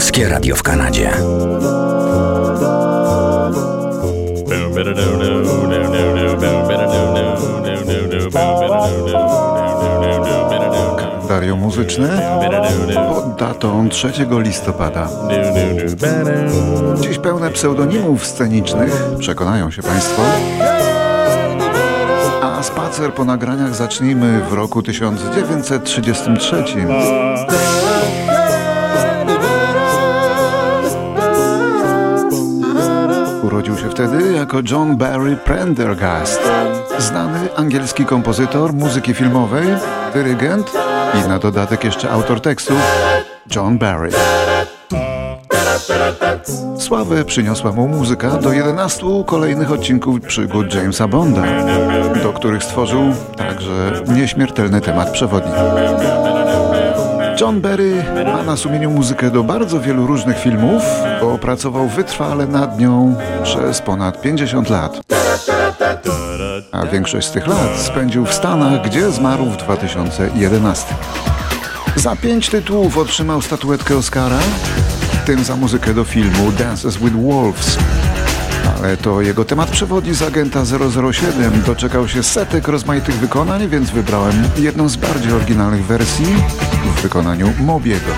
Polskie Radio w Kanadzie. Kalendarium muzyczne pod datą 3 listopada. Dziś pełne pseudonimów scenicznych, przekonają się Państwo. A spacer po nagraniach zacznijmy w roku 1933. wtedy jako John Barry Prendergast, znany angielski kompozytor muzyki filmowej, dyrygent i na dodatek jeszcze autor tekstów John Barry. Sławę przyniosła mu muzyka do 11 kolejnych odcinków przygód Jamesa Bonda, do których stworzył także nieśmiertelny temat przewodni. John Barry ma na sumieniu muzykę do bardzo wielu różnych filmów, bo pracował wytrwale nad nią przez ponad 50 lat. A większość z tych lat spędził w Stanach, gdzie zmarł w 2011. Za pięć tytułów otrzymał statuetkę Oscara, w tym za muzykę do filmu Dances with Wolves. Ale to jego temat przewodni z Agenta 007 doczekał się setek rozmaitych wykonań, więc wybrałem jedną z bardziej oryginalnych wersji w wykonaniu Mobiego.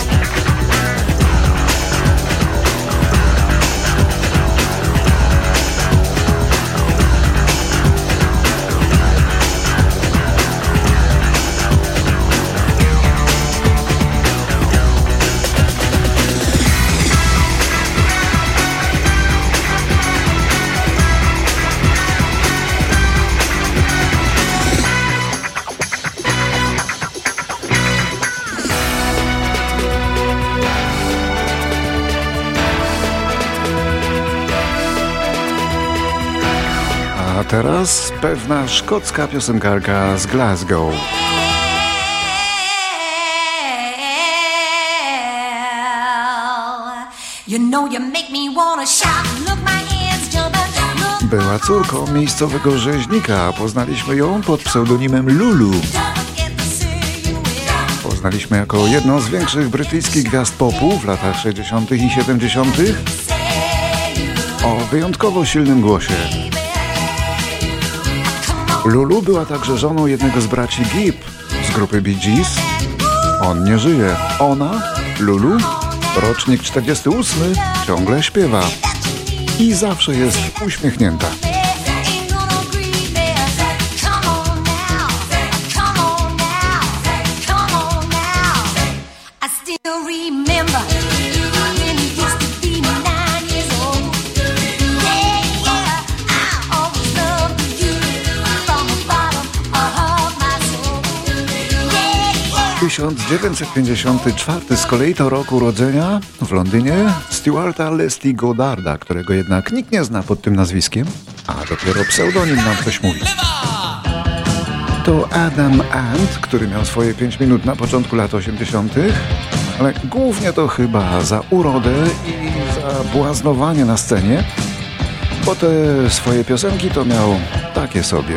Teraz pewna szkocka piosenkarka z Glasgow. Była córką miejscowego rzeźnika. Poznaliśmy ją pod pseudonimem Lulu. Poznaliśmy jako jedną z większych brytyjskich gwiazd popu w latach 60. i 70. o wyjątkowo silnym głosie. Lulu była także żoną jednego z braci Gibb z grupy Bee Gees. On nie żyje. Ona, Lulu, rocznik 48, ciągle śpiewa i zawsze jest uśmiechnięta. 1954 z kolei to rok urodzenia w Londynie Stuarta Leslie Goddarda, którego jednak nikt nie zna pod tym nazwiskiem, a dopiero pseudonim nam coś mówi. To Adam Ant, który miał swoje 5 minut na początku lat 80., ale głównie to chyba za urodę i za błaznowanie na scenie, bo te swoje piosenki to miał takie sobie.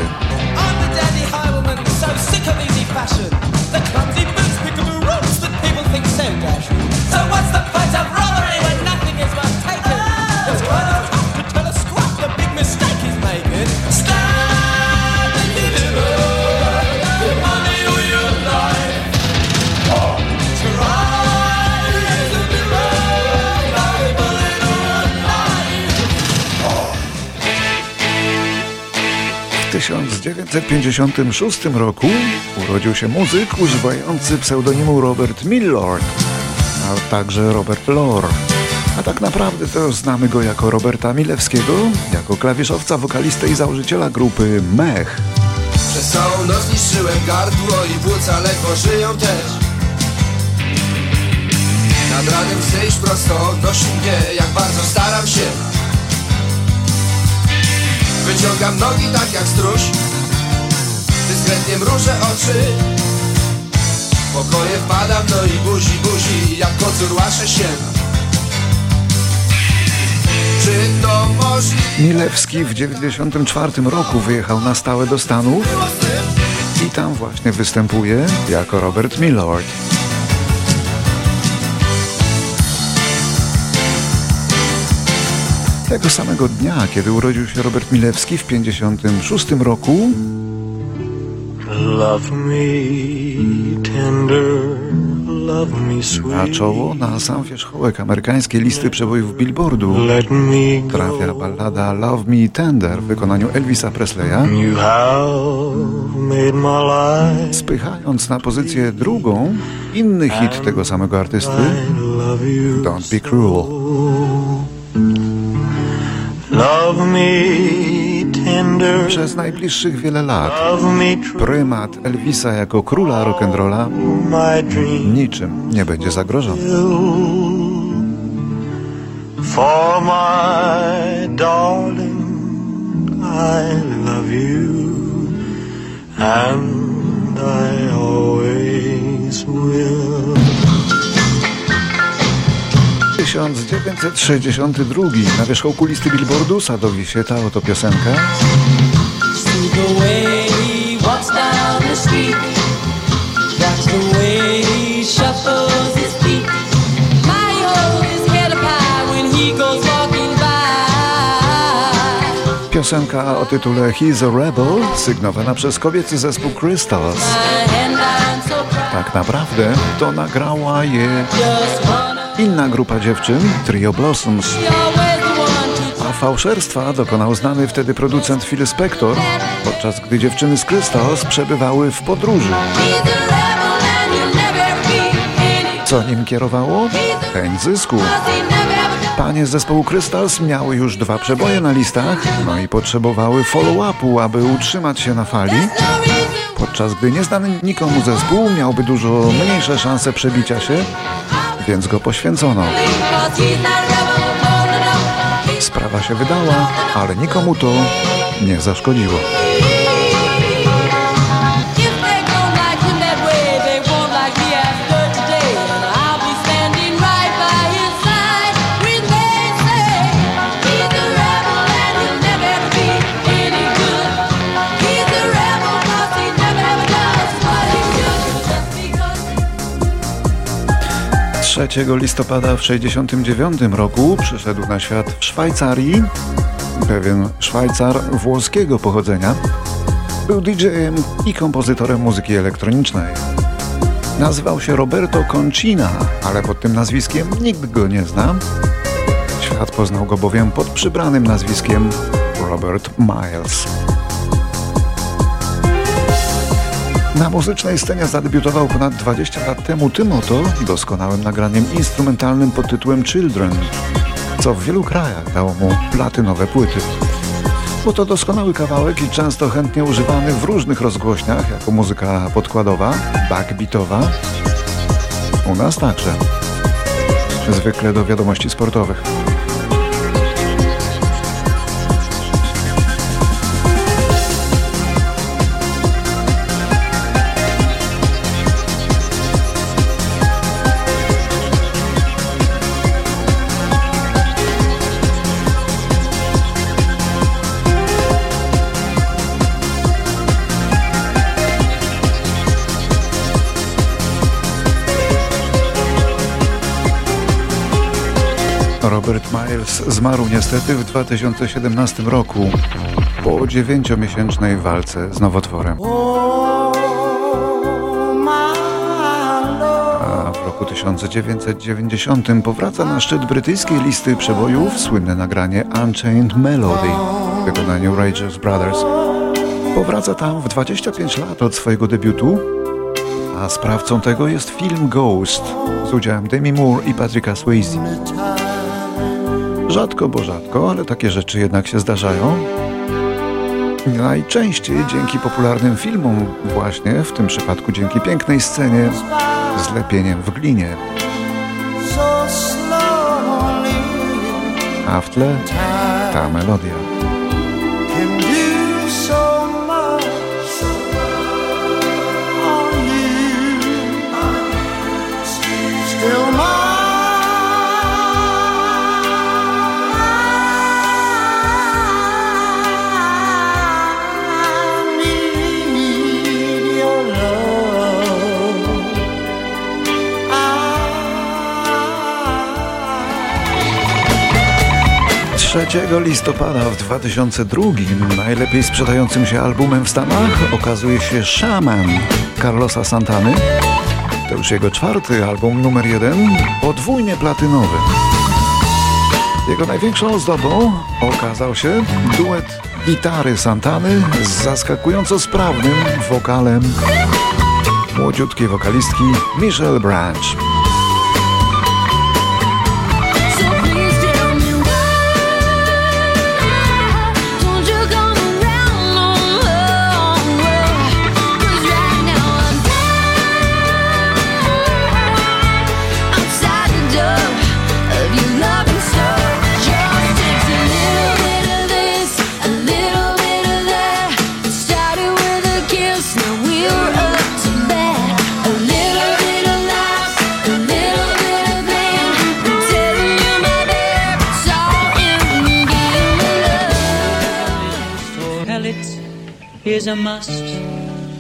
1956 roku urodził się muzyk używający pseudonimu Robert Millard, a także Robert Lore. A tak naprawdę to znamy go jako Roberta Milewskiego, jako klawiszowca, wokalistę i założyciela grupy Mech. Przez całą noc niszczyłem gardło i płuca ledwo żyją też Nad ranem chcę iść prosto, odnosi mnie jak bardzo staram się Wyciągam nogi tak jak stróż. Dyskretnie mrużę oczy. Pokoje wpadam, no i buzi, buzi Jak kocur łaszę się. Czy to możliwe? Milewski w 1994 roku wyjechał na stałe do Stanów. I tam właśnie występuje jako Robert Millard. Tego samego dnia, kiedy urodził się Robert Milewski w 56 roku, Love me tender, na czoło na sam wierzchołek amerykańskiej listy przebojów Billboardu trafia ballada Love Me Tender w wykonaniu Elvisa Presleya, spychając na pozycję drugą inny hit tego samego artysty. Don't Be Cruel. Przez najbliższych wiele lat prymat Elvisa jako króla rock'n'rolla niczym nie będzie zagrożony. For my darling, I love you, and I 1962 na wierzchołku listy Billboardu sadowi się ta oto piosenka. Piosenka o tytule He's a Rebel, sygnowana przez kobiecy zespół Crystals. Tak naprawdę to nagrała je inna grupa dziewczyn, Trio Blossoms. A fałszerstwa dokonał znany wtedy producent Phil Spector, podczas gdy dziewczyny z Crystals przebywały w podróży. Co nim kierowało? Chęć zysku. Panie z zespołu Crystals miały już dwa przeboje na listach, no i potrzebowały follow-upu, aby utrzymać się na fali, podczas gdy nieznany nikomu zespół miałby dużo mniejsze szanse przebicia się, więc go poświęcono. No, no, no. Sprawa się wydała, ale nikomu to nie zaszkodziło. 3 listopada w 1969 roku przyszedł na świat w Szwajcarii pewien Szwajcar włoskiego pochodzenia. Był DJ-em i kompozytorem muzyki elektronicznej. Nazywał się Roberto Concina, ale pod tym nazwiskiem nikt go nie zna. Świat poznał go bowiem pod przybranym nazwiskiem Robert Miles. Na muzycznej scenie zadebiutował ponad 20 lat temu tym oto doskonałym nagraniem instrumentalnym pod tytułem Children, co w wielu krajach dało mu platynowe płyty. Był to doskonały kawałek i często chętnie używany w różnych rozgłośniach jako muzyka podkładowa, backbeatowa. U nas także. Zwykle do wiadomości sportowych. Robert Miles zmarł niestety w 2017 roku po dziewięciomiesięcznej walce z nowotworem. A w roku 1990 powraca na szczyt brytyjskiej listy przebojów słynne nagranie Unchained Melody w wykonaniu Rangers Brothers. Powraca tam w 25 lat od swojego debiutu, a sprawcą tego jest film Ghost z udziałem Demi Moore i Patricka Swayze. Rzadko, bo rzadko, ale takie rzeczy jednak się zdarzają. Najczęściej dzięki popularnym filmom, właśnie w tym przypadku dzięki pięknej scenie z lepieniem w glinie. A w tle ta melodia. Still 3 listopada w 2002 najlepiej sprzedającym się albumem w Stanach okazuje się Shaman Carlosa Santany. To już jego czwarty album numer jeden, podwójnie platynowy. Jego największą ozdobą okazał się duet gitary Santany z zaskakująco sprawnym wokalem młodziutkiej wokalistki Michelle Branch.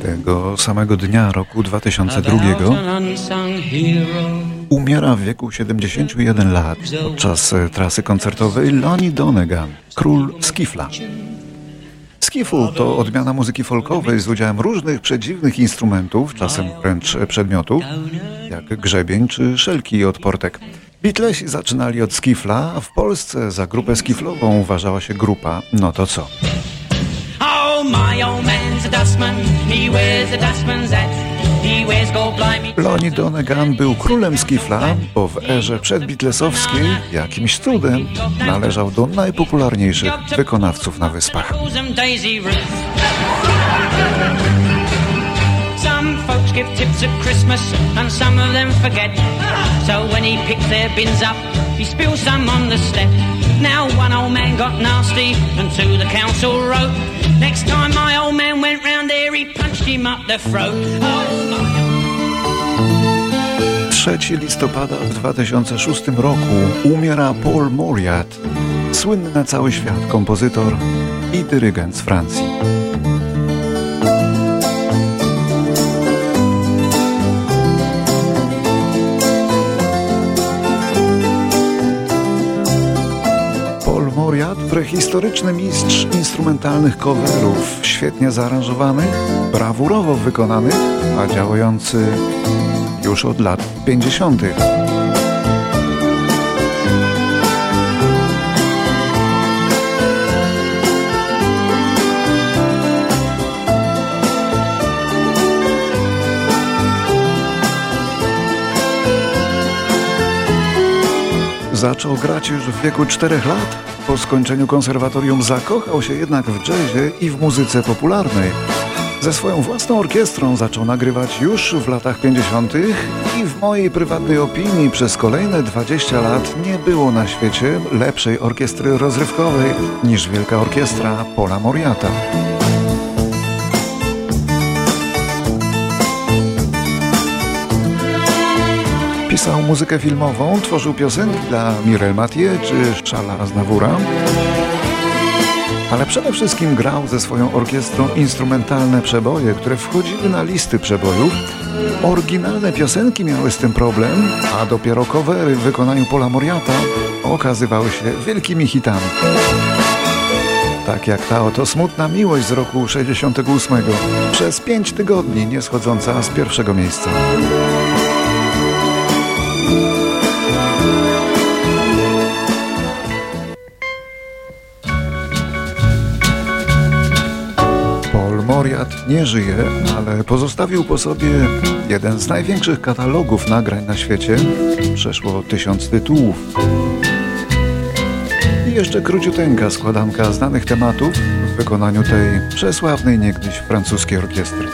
Tego samego dnia roku 2002 About an unsung hero. umiera w wieku 71 lat podczas trasy koncertowej Lonnie Donegan, król skifla. Skiffle to odmiana muzyki folkowej z udziałem różnych przedziwnych instrumentów, czasem wręcz przedmiotów, jak grzebień czy szelki od portek. Beatlesi zaczynali od skifla, a w Polsce za grupę skiflową uważała się grupa No to co? Lonnie Donegan był królem skifla, bo w erze przedbeatlesowskiej jakimś cudem należał do najpopularniejszych wykonawców na wyspach. Some folks give tips at Christmas and some of them forget. So when he picks their bins up, he spills some on the step. Now one old man got nasty and to the council wrote. Next time my old man went round there, he punched him up the throat. Oh, my 3 listopada w 2006 roku umiera Paul Moriat, słynny na cały świat kompozytor i dyrygent z Francji. Moriat, prehistoryczny mistrz instrumentalnych coverów, świetnie zaaranżowanych, brawurowo wykonanych, a działający już od lat 50. Zaczął grać już w wieku 4 lat. Po skończeniu konserwatorium zakochał się jednak w jazzie i w muzyce popularnej. Ze swoją własną orkiestrą zaczął nagrywać już w latach 50. i w mojej prywatnej opinii przez kolejne 20 lat nie było na świecie lepszej orkiestry rozrywkowej niż Wielka Orkiestra Pola Moriata. Pisał muzykę filmową, tworzył piosenki dla Mirel Mathieu czy Szala Aznavoura. Ale przede wszystkim grał ze swoją orkiestrą instrumentalne przeboje, które wchodziły na listy przebojów. Oryginalne piosenki miały z tym problem, a dopiero covery w wykonaniu Pola Moriata okazywały się wielkimi hitami. Tak jak ta oto smutna miłość z roku 68, przez pięć tygodni nie schodząca z pierwszego miejsca. Paul Moriat nie żyje, ale pozostawił po sobie jeden z największych katalogów nagrań na świecie. Przeszło tysiąc tytułów. I jeszcze króciuteńka składanka znanych tematów w wykonaniu tej przesławnej niegdyś francuskiej orkiestry.